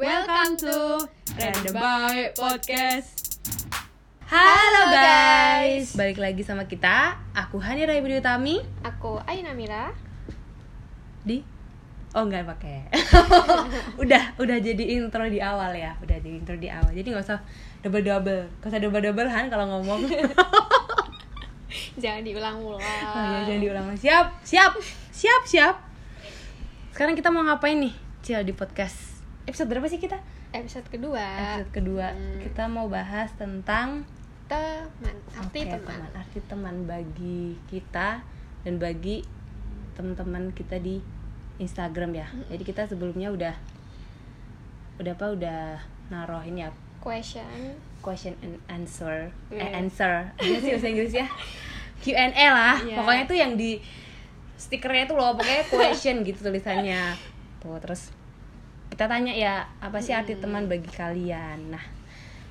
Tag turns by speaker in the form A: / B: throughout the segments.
A: Welcome to Random Boy Podcast.
B: Halo guys, balik lagi sama kita. Aku Hani Rai Budi Utami
A: Aku Aina Mira.
B: di Oh nggak pakai. udah, udah jadi intro di awal ya. Udah jadi intro di awal. Jadi nggak usah double double. Gak usah double double Han kalau ngomong.
A: Jangan diulang-ulang.
B: oh iya, jangan diulang. Siap, siap, siap, siap. Sekarang kita mau ngapain nih? Cil di podcast. Episode berapa sih kita?
A: Episode kedua.
B: Episode kedua.
A: Hmm.
B: Kita mau bahas tentang
A: Teman. Arti
B: Oke,
A: teman.
B: Arti teman bagi kita dan bagi teman-teman kita di Instagram ya. Jadi kita sebelumnya udah udah apa udah naruhin ya
A: Question.
B: question and answer eh
A: Yeah.
B: answer Gimana sih bahasa Inggris ya Q&A lah
A: Yeah.
B: pokoknya tuh yang di stikernya tuh loh pokoknya question gitu tulisannya tuh terus kita tanya ya apa sih arti teman bagi kalian nah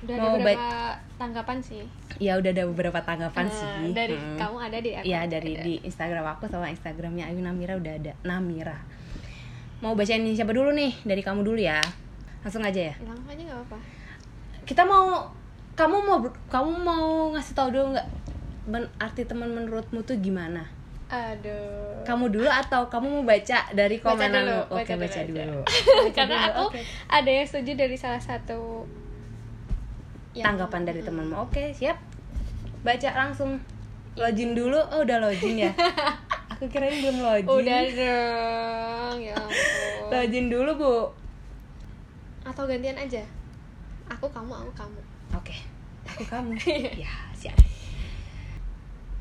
A: Udah
B: Mau
A: ada beberapa tanggapan sih.
B: ya udah ada beberapa tanggapan
A: Eh,
B: sih
A: Dari
B: Hmm.
A: kamu ada di aku.
B: Iya dari di Instagram aku sama Instagramnya Ayu Namira udah ada Namira. Mau bacain siapa dulu nih? Dari kamu dulu ya. Langsung aja ya.
A: Langsung aja nggak apa-apa.
B: Kita mau kamu mau kamu mau ngasih tahu dulu nggak arti teman menurutmu tuh gimana?
A: Aduh.
B: Kamu dulu atau kamu mau baca dari
A: Baca
B: komenan?
A: dulu,
B: Oke,
A: baca
B: baca
A: dulu
B: dulu.
A: Karena
B: dulu,
A: aku
B: oke.
A: ada yang setuju dari salah satu yang-
B: tanggapan dari temanmu. Oke, siap. Baca langsung. Login dulu. Oh, udah login ya. Aku kirain belum login.
A: Udah dong, ya ampun.
B: Login dulu, Bu.
A: Atau gantian aja. Aku kamu, aku kamu.
B: Oke. Aku kamu. ya.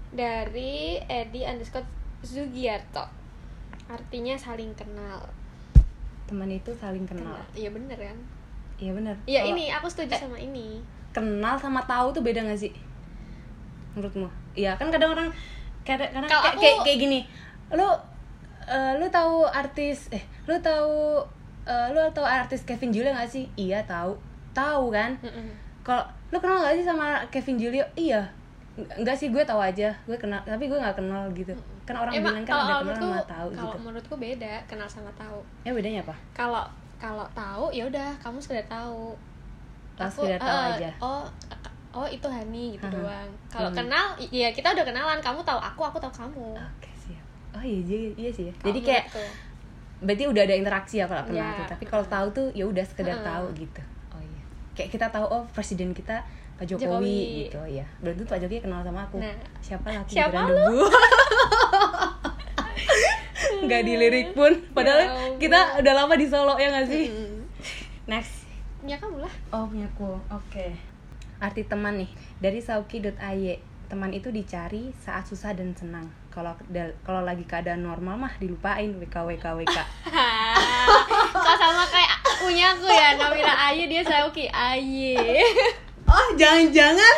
A: Dari Edi underscore Zugiarto. Artinya saling kenal.
B: Teman itu saling kenal.
A: Iya bener kan?
B: Iya benar.
A: Iya ini aku setuju sama ini.
B: kenal sama tahu tuh beda gak sih? Menurutmu? Iya kan kadang orang kadang kadang kayak,
A: aku-
B: kayak kayak gini. Lu eh, lu tahu artis eh lu tahu eh, lu tahu artis Kevin Julio gak sih? Iya tahu. Tahu kan?
A: Mm-mm.
B: Kalau lu kenal gak sih sama Kevin Julio? Iya. Ng- Enggak sih gue tahu aja. Gue kenal tapi gue nggak kenal gitu. Kan orang
A: Emang
B: bilang kan
A: kalau
B: ada kenal
A: menurutku,
B: sama tahu
A: kalau
B: gitu.
A: menurutku beda kenal sama tahu.
B: Ya bedanya apa?
A: Kalau kalau tahu ya udah kamu sekedar tahu.
B: Oh, sekedar tahu
A: eh,
B: aja.
A: Oh oh itu Hani gitu
B: Aha.
A: doang. Kalau
B: Hmm.
A: kenal ya kita udah kenalan. Kamu tahu aku, aku tahu kamu.
B: Oke, siap. Oh iya, iya, iya sih. ya. Jadi kayak
A: menurutku.
B: berarti udah ada interaksi ya kalau kenal
A: Ya.
B: tuh tapi kalau tahu tuh ya udah sekedar
A: Heeh.
B: tahu gitu oh iya kayak kita tahu oh presiden kita Pak Jokowi,
A: Jokowi.
B: gitu ya berarti Pak Jokowi kenal sama aku.
A: Nah.
B: siapa laki
A: Siapa
B: debu nggak dilirik pun. Padahal
A: Ya ampun.
B: kita udah lama di Solo ya nggak sih?
A: Mm-mm.
B: next.
A: Ya kamu lah.
B: oh punyaku oke. Arti teman nih. Dari sauki.ay teman itu dicari saat susah dan senang. Kalau kalau lagi keadaan normal mah dilupain. WK WK WK
A: sama kayak punya aku ya Namira Ayu dia Sauki Ayu
B: Oh, jangan-jangan.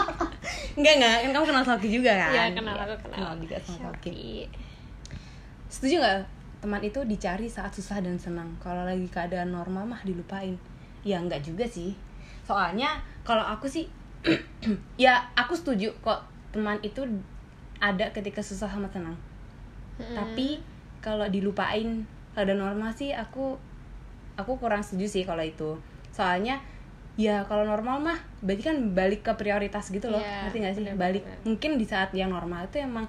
B: enggak, enggak. Kan kamu kenal Soki juga kan?
A: Iya kenal aku kenal
B: Kenal juga sama Soki.
A: Sauki.
B: Setuju nggak? Teman itu dicari saat susah dan senang. Kalau lagi keadaan normal mah dilupain. Ya enggak juga sih. Soalnya kalau aku sih ya aku setuju kok teman itu ada ketika susah sama senang.
A: Mm-mm.
B: Tapi kalau dilupain keadaan normal sih aku aku kurang setuju sih kalau itu. Soalnya ya kalau normal mah berarti kan balik ke prioritas gitu loh.
A: Iya,
B: Ngerti gak sih?
A: benar-benar.
B: Balik mungkin di saat yang normal itu emang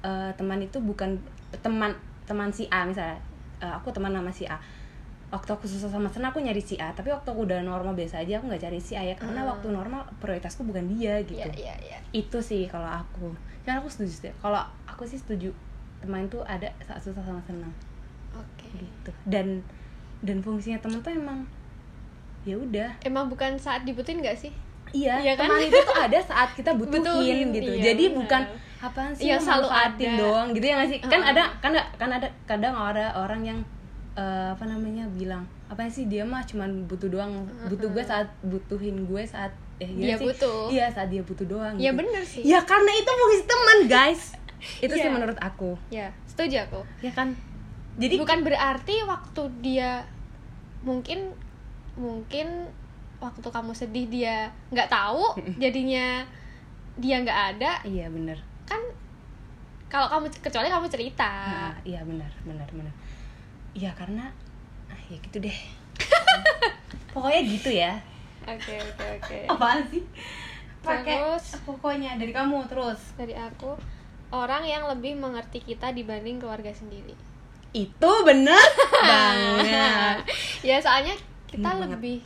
B: eh, teman itu bukan teman teman si A misalnya. eh, aku teman sama si A. Waktu aku susah sama senang aku nyari si A, tapi waktu aku udah normal biasa aja aku nggak cari si A ya karena
A: Hmm.
B: waktu normal prioritasku bukan dia gitu
A: Iya iya iya
B: itu sih kalau aku dan aku setuju sih kalau aku sih setuju teman itu ada saat susah sama senang
A: Oke
B: gitu dan dan fungsinya teman tuh emang ya udah
A: Emang bukan saat dibutuhin gak sih?
B: iya,
A: Iya kan?
B: teman itu tuh ada saat kita butuhin,
A: Butuhin,
B: gitu
A: iya,
B: jadi
A: benar.
B: bukan apaan sih
A: Iya,
B: yang
A: selalu ada.
B: doang gitu ya nggak sih kan
A: Heeh.
B: ada kan ada kan ada kadang ada orang yang eh, apa namanya bilang apa sih dia mah cuman butuh doang butuh gue saat butuhin gue saat eh
A: Dia
B: sih?
A: butuh.
B: iya saat dia butuh doang
A: Ya
B: gitu.
A: bener sih
B: Ya karena itu fungsi teman guys Itu sih
A: Iya.
B: menurut aku
A: Ya setuju aku
B: Ya kan Jadi
A: bukan berarti waktu dia mungkin mungkin waktu kamu sedih dia nggak tahu jadinya dia nggak ada
B: Iya bener.
A: kan kalau kamu kecuali kamu cerita.
B: Nah, Iya benar benar benar Iya karena ah, Ya gitu deh. Pokoknya gitu ya.
A: Oke oke oke.
B: Apaan sih? Pakai pokoknya dari kamu terus.
A: Dari aku orang yang lebih mengerti kita dibanding keluarga sendiri.
B: Itu bener banget.
A: Ya soalnya kita
B: Bener banget.
A: lebih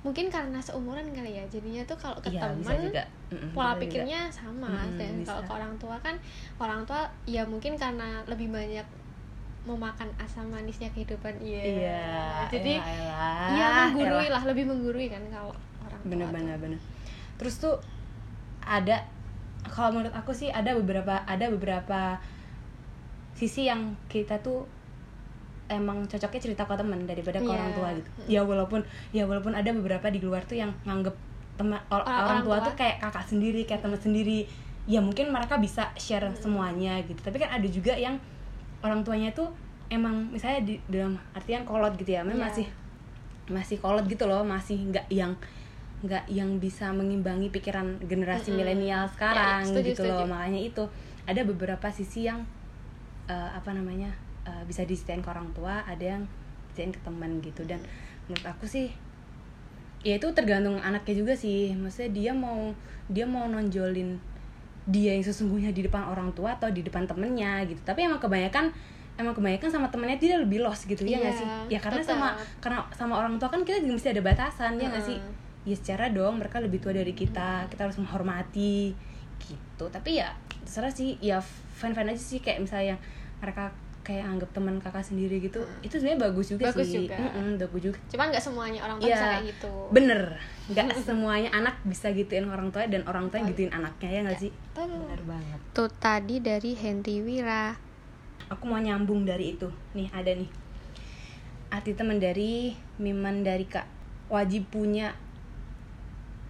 A: mungkin karena seumuran kali ya jadinya tuh kalau ke
B: juga. Mm-mm,
A: pola
B: bisa juga.
A: pikirnya sama
B: Mm-mm,
A: dan
B: bisa.
A: kalau ke orang tua kan orang tua ya mungkin karena lebih banyak memakan asam manisnya kehidupan iya
B: iya
A: jadi
B: elah,
A: ya menggurui
B: elah.
A: lah lebih menggurui kan kalau orang tua
B: bener bener bener terus tuh ada kalau menurut aku sih ada beberapa ada beberapa sisi yang kita tuh emang cocoknya cerita ke temen daripada ke
A: Iya.
B: orang tua gitu ya walaupun ya walaupun ada beberapa di luar tuh yang nganggep teman or-
A: Orang-
B: orang,
A: orang
B: tua,
A: tua.
B: tuh kayak kakak sendiri kayak teman sendiri ya mungkin mereka bisa share semuanya gitu tapi kan ada juga yang orang tuanya tuh emang misalnya di dalam artian kolot gitu ya memang
A: Iya.
B: masih masih kolot gitu loh masih nggak yang nggak yang bisa mengimbangi pikiran generasi
A: Mm-mm.
B: milenial sekarang
A: Ya, setuju,
B: gitu loh
A: setuju.
B: makanya itu ada beberapa sisi yang eh, apa namanya eh, bisa diceritain ke orang tua ada yang diceritain ke teman gitu. Dan menurut aku sih ya itu tergantung anaknya juga sih. Maksudnya dia mau dia mau nonjolin dia yang sesungguhnya di depan orang tua atau di depan temennya gitu. Tapi emang kebanyakan emang kebanyakan sama temennya dia lebih los gitu ya nggak
A: Iya,
B: sih? Ya karena
A: tetap.
B: sama karena sama orang tua kan kita juga mesti ada batasan ya nggak sih? Ya secara dong mereka lebih tua dari kita kita harus menghormati gitu. Tapi ya terserah sih ya fan fan aja sih kayak misalnya yang mereka kayak anggap teman kakak sendiri gitu itu sebenarnya bagus juga
A: Bagus
B: sih.
A: juga.
B: Mm-mm, bagus juga.
A: Cuman nggak semuanya orang tua bisa
B: Iya,
A: kayak gitu.
B: bener. Nggak semuanya anak bisa gituin orang tua dan orang tua yang gituin anaknya ya nggak sih?
A: Betul.
B: bener banget.
A: Tuh tadi dari Henry Wira.
B: Aku mau nyambung dari itu. Nih ada nih. Arti teman dari Miman dari kak. Wajib punya.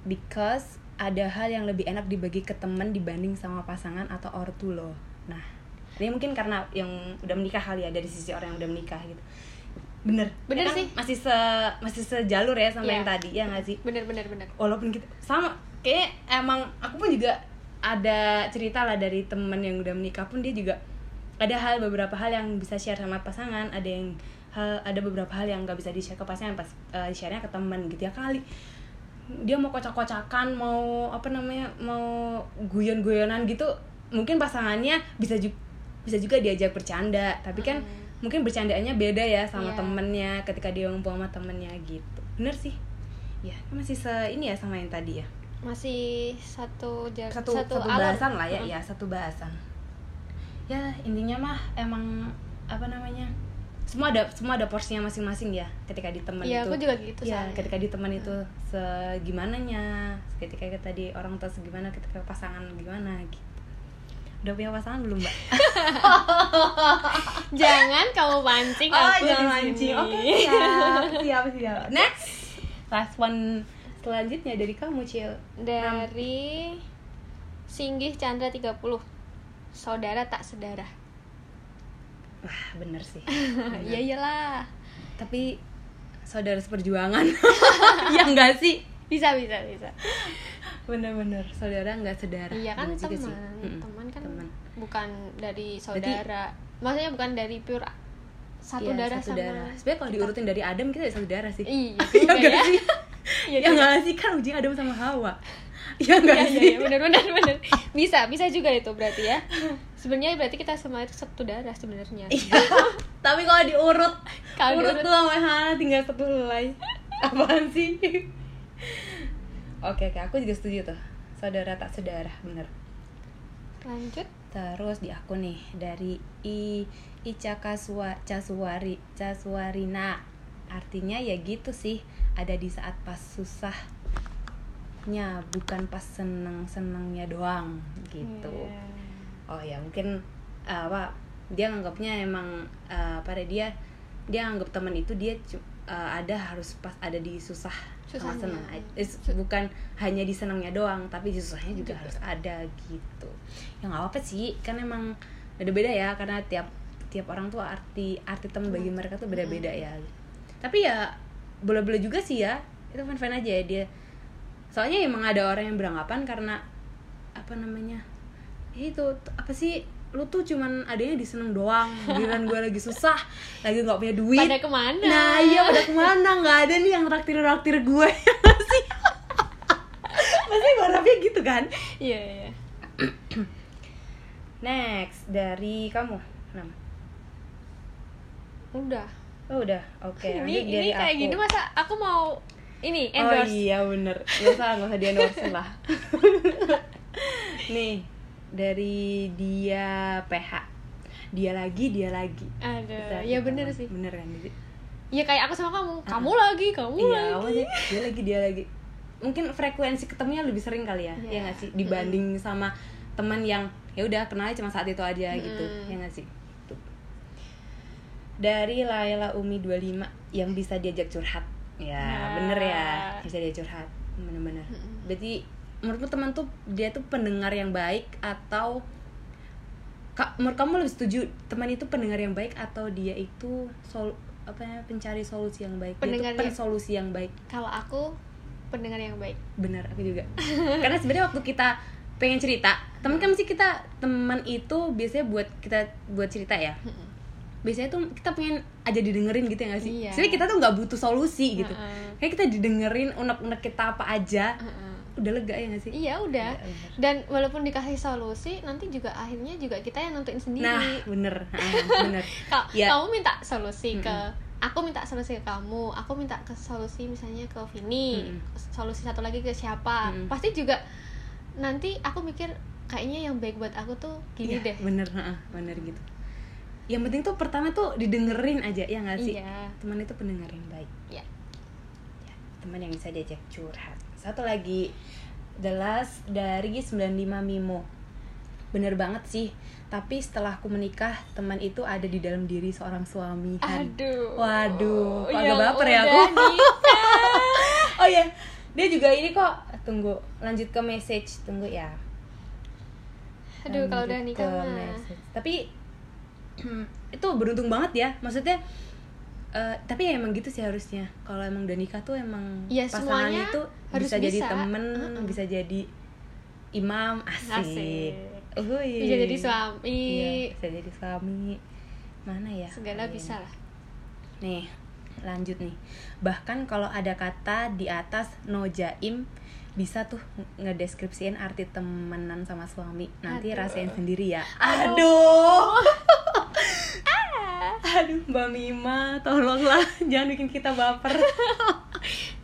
B: Because ada hal yang lebih enak dibagi ke teman dibanding sama pasangan atau ortu loh. Nah ini mungkin karena yang udah menikah kali ya dari sisi orang yang udah menikah gitu bener
A: Bener
B: Ya kan?
A: sih.
B: masih se masih sejalur ya sama
A: Iya.
B: yang tadi ya nggak sih
A: bener bener bener
B: walaupun kita sama kayak emang aku pun juga ada cerita lah dari temen yang udah menikah pun dia juga ada hal beberapa hal yang bisa share sama pasangan ada yang hal ada beberapa hal yang nggak bisa di share ke pasangan pas uh, share-nya ke temen gitu ya kali dia mau kocak-kocakan mau apa namanya mau guyon-guyonan gitu mungkin pasangannya bisa juga bisa juga diajak bercanda tapi kan
A: Hmm.
B: mungkin bercandaannya beda ya sama
A: Iya.
B: temennya ketika dia ngumpul sama temennya gitu bener sih ya masih se ini ya sama yang tadi ya
A: masih satu
B: satu satu,
A: alur.
B: bahasan lah ya
A: Mm-mm.
B: ya satu bahasan ya intinya mah emang apa namanya semua ada semua ada porsinya masing-masing ya ketika di teman
A: Iya,
B: itu
A: aku juga gitu
B: ya
A: soalnya.
B: ketika di teman itu segimana nya ketika kita di orang tua segimana ketika pasangan gimana gitu udah punya pasangan belum mbak?
A: Jangan kamu pancing
B: oh
A: aku
B: jangan
A: sini.
B: oke siap siap siap. Next. Last one selanjutnya dari kamu cil.
A: Dari Singgih Chandra 30 saudara tak sedarah.
B: Wah bener sih.
A: Iya iyalah.
B: Tapi saudara seperjuangan. Ya enggak sih?
A: Bisa bisa bisa.
B: Bener-bener saudara nggak sedara
A: iya kan teman. Teman kan. Bukan dari saudara. Maksudnya bukan dari pure satu
B: Iya,
A: darah
B: satu
A: sama
B: darah. sebenarnya kalau diurutin dari Adam kita ya satu darah sih.
A: Iya
B: Iya
A: juga
B: nggak
A: ya
B: sih?
A: Iya
B: ya
A: juga.
B: nggak sih? Kan ujungnya Adam sama Hawa. Ya nggak
A: Iya,
B: sih?
A: iya, iya, bener bener bener bisa bisa juga itu berarti ya. Sebenarnya berarti kita semua itu satu darah sebenarnya.
B: Iya. tapi kalau diurut
A: Kalau
B: urut
A: diurut.
B: tuh sama Hana tinggal satu helai. Apaan sih? Oke oke. Aku juga setuju tuh. Saudara tak saudara bener.
A: Lanjut
B: Terus di aku nih dari I Ica Kaswa Casuari Casuarina Artinya ya gitu sih Ada di saat pas susahnya Bukan pas seneng-senengnya doang Gitu
A: Iya.
B: Oh ya mungkin uh, apa Dia nganggapnya emang uh, Pada dia Dia anggap teman itu dia uh, ada harus pas ada di susah
A: Susahnya.
B: senang bukan hanya di senangnya doang tapi di susahnya juga, harus ada gitu. Ya nggak apa sih kan emang beda-beda ya karena tiap tiap orang tuh arti arti teman bagi mereka tuh beda-beda ya. Tapi ya boleh-boleh juga sih ya itu fan-fan aja ya dia. Soalnya emang ada orang yang beranggapan karena apa namanya ya itu apa sih lu tuh cuman adanya di seneng doang. Giliran gue lagi susah lagi nggak punya duit.
A: Pada ke mana?
B: Nah iya pada ke mana? Nggak ada nih yang traktir traktir gue sih pasti berharapnya gitu kan?
A: Iya iya.
B: Next dari kamu. Nam.
A: udah.
B: Oh udah. Oke
A: ini
B: lanjut
A: ini
B: dari
A: kayak
B: aku.
A: gini masa aku mau ini
B: oh
A: endorse?
B: iya bener. Nggak usah nggak usah di endorse lah. Nih dari dia PH dia lagi dia lagi.
A: Ada ya bener sih.
B: Bener kan jadi
A: ya kayak aku sama kamu. Kamu lagi kamu
B: iya
A: lagi.
B: sih? Dia lagi dia lagi. Mungkin frekuensi ketemunya lebih sering kali ya
A: Iya.
B: ya nggak sih? Dibanding sama teman yang ya udah kenalnya cuma saat itu aja gitu.
A: Mm-mm.
B: ya nggak sih? Tuh. dari Laila Umi 25 yang bisa diajak curhat. Ya
A: Nah.
B: bener ya. Bisa diajak curhat. Bener-bener.
A: Mm-mm.
B: berarti menurutmu teman tuh dia tuh pendengar yang baik atau Kak, menurut kamu lebih setuju teman itu pendengar yang baik atau dia itu sol apa ya pencari solusi yang baik?
A: Pendengar
B: dia tuh solusi yang baik.
A: Kalau aku pendengar yang baik.
B: Benar aku juga. Karena sebenarnya waktu kita pengen cerita teman kan mesti kita teman itu biasanya buat kita buat cerita ya? Biasanya tuh kita pengen aja didengerin gitu ya gak sih?
A: Iya.
B: sebenarnya kita tuh nggak butuh solusi gitu.
A: Heeh.
B: kayak kita didengerin unek-unek kita apa aja.
A: Heeh.
B: Udah lega ya gak sih?
A: Iya udah.
B: Bener.
A: dan walaupun dikasih solusi nanti juga akhirnya juga kita yang nentuin sendiri.
B: Nah bener. Ah, bener.
A: Ka-
B: Ya.
A: kamu minta solusi ke
B: Mm-mm.
A: aku minta solusi ke kamu aku minta ke solusi misalnya ke Vini
B: Mm-mm.
A: solusi satu lagi ke siapa.
B: Mm-mm.
A: pasti juga nanti aku mikir kayaknya yang baik buat aku tuh gini
B: Iya,
A: deh.
B: bener. Bener gitu. Yang penting tuh pertama tuh didengerin aja ya gak sih?
A: Iya.
B: Teman itu pendengar yang baik.
A: Ya
B: ya, teman yang bisa diajak curhat. Satu lagi the last dari 95 Mimo. Bener banget sih tapi setelah aku menikah teman itu ada di dalam diri seorang suami Han.
A: aduh.
B: Waduh kok agak baper ya aku. oh ya dia juga ini kok tunggu lanjut ke message tunggu ya.
A: Aduh kalau udah nikah mah.
B: tapi itu beruntung banget ya maksudnya eh, tapi ya emang gitu sih harusnya kalau emang udah nikah tuh emang
A: Ya,
B: pasangan itu
A: harus
B: bisa, jadi
A: bisa.
B: temen
A: Heeh.
B: bisa jadi imam asik,
A: Asik.
B: Uhuy.
A: bisa jadi suami
B: iya, bisa jadi suami mana ya
A: segala
B: Kalian?
A: bisa lah
B: nih lanjut nih bahkan kalau ada kata di atas no jaim bisa tuh ngedeskripsiin arti temenan sama suami nanti
A: Aduh.
B: rasain sendiri ya
A: Aduh.
B: aduh aduh mbak Mima tolonglah jangan bikin kita baper.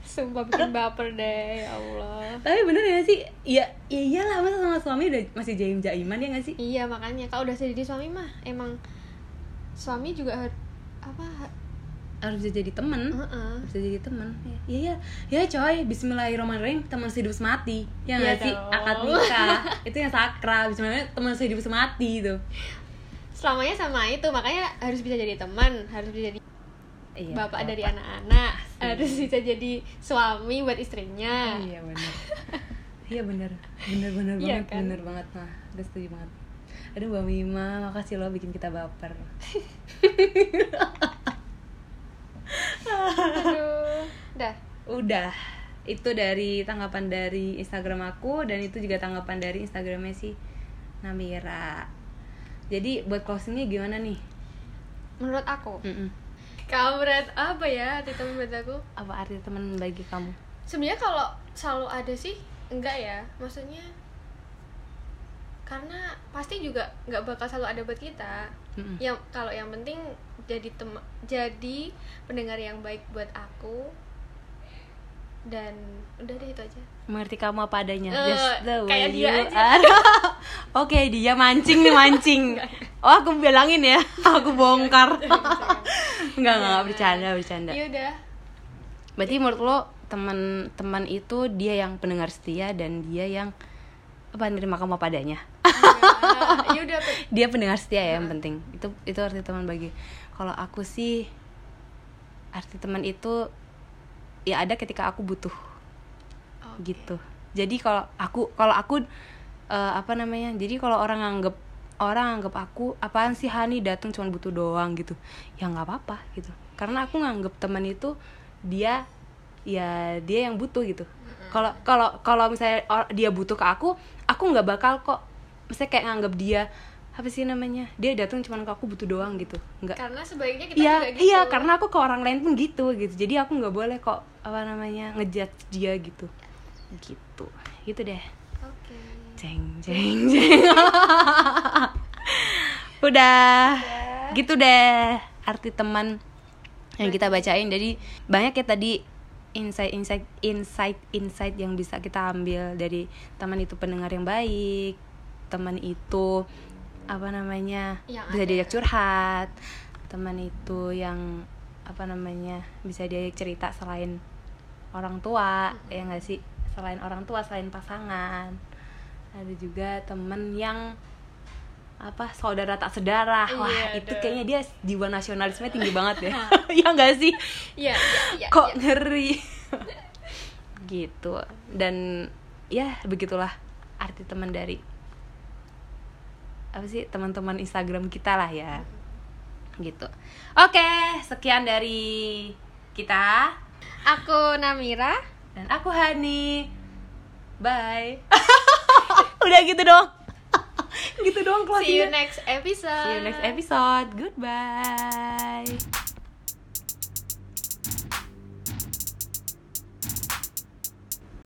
A: Sumpah bikin baper deh ya Allah.
B: Tapi bener ya sih? Ya ya iyalah masa sama suami udah masih jaim jaiman ya gak sih?
A: Iya makanya. Kalau udah jadi suami mah emang suami juga har- apa
B: harus bisa jadi temen.
A: Heeh.
B: bisa jadi teman ya ya ya coy. Bismillahirrahmanirrahim. Teman sehidup semati. Ya
A: Iya
B: nggak sih? Akad nikah. Itu yang sakral. Bismillahirrahmanirrahim. Teman sehidup semati itu
A: selamanya sama itu makanya harus bisa jadi teman harus bisa jadi
B: iya,
A: bapak dari
B: bapak.
A: anak-anak
B: Asik.
A: harus bisa jadi suami buat istrinya.
B: Iya benar. Iya benar. Benar benar
A: Iya
B: banget
A: kan?
B: benar banget mah udah setuju banget. Aduh mbak Mima makasih lo bikin kita baper.
A: Aduh. Dah.
B: Udah. Itu dari tanggapan dari Instagram aku dan itu juga tanggapan dari Instagramnya si Namira jadi buat closingnya gimana nih?
A: Menurut aku?
B: Mm-mm.
A: kamu berat apa ya arti teman buat aku?
B: Apa arti teman bagi kamu?
A: Sebenarnya kalau selalu ada sih enggak ya. Maksudnya karena pasti juga nggak bakal selalu ada buat kita.
B: Mm-mm.
A: yang kalau yang penting jadi tem jadi pendengar yang baik buat aku dan udah deh itu aja.
B: Mengerti kamu apa adanya.
A: Eh,
B: just the way
A: kayak dia
B: you
A: aja.
B: are. oke dia mancing nih mancing. Oh aku bilangin ya. Aku bongkar. enggak enggak enggak. Bercanda bercanda.
A: Iya udah
B: berarti menurut lo teman-teman itu dia yang pendengar setia dan dia yang apa nerima kamu apa adanya?
A: Iya. Udah
B: dia pendengar setia ya yang penting. Itu itu arti teman bagi. Kalau aku sih arti teman itu ya ada ketika aku butuh.
A: Oke.
B: gitu. Jadi kalau aku kalau aku eh, apa namanya jadi kalau orang anggap orang anggap aku apaan sih Hani datang cuma butuh doang gitu. Ya nggak apa-apa gitu. Karena aku nganggap teman itu dia ya dia yang butuh gitu. Kalau kalau kalau misalnya dia butuh ke aku aku nggak bakal kok misalnya kayak nganggap dia apa sih namanya? Dia datang cuma ke aku butuh doang gitu. Nggak.
A: Karena sebaiknya kita
B: iya
A: juga gitu.
B: iya karena aku ke orang lain pun gitu gitu. Jadi aku nggak boleh kok apa namanya ngejudge dia gitu. Gitu. Gitu deh.
A: Oke.
B: Jeng jeng jeng. Udah. Gitu deh arti teman yang kita bacain. Jadi banyak ya tadi insight insight insight insight yang bisa kita ambil dari teman itu pendengar yang baik teman itu apa namanya
A: Yang
B: bisa
A: ada.
B: diajak curhat teman itu yang apa namanya bisa diajak cerita selain orang tua ya nggak sih? Selain orang tua selain pasangan. Ada juga temen yang apa saudara tak sedarah. Wah
A: Iya,
B: itu kayaknya dia jiwa nasionalisme tinggi banget ya. Ya nggak sih?
A: Iya iya iya
B: kok
A: iya.
B: ngeri? Gitu. Dan ya begitulah arti teman dari apa sih teman-teman Instagram kita lah ya. Gitu. Oke sekian dari kita.
A: Aku Namira.
B: Dan aku Hani. Bye. Udah gitu dong. Gitu dong
A: see you next episode.
B: See you next episode. Goodbye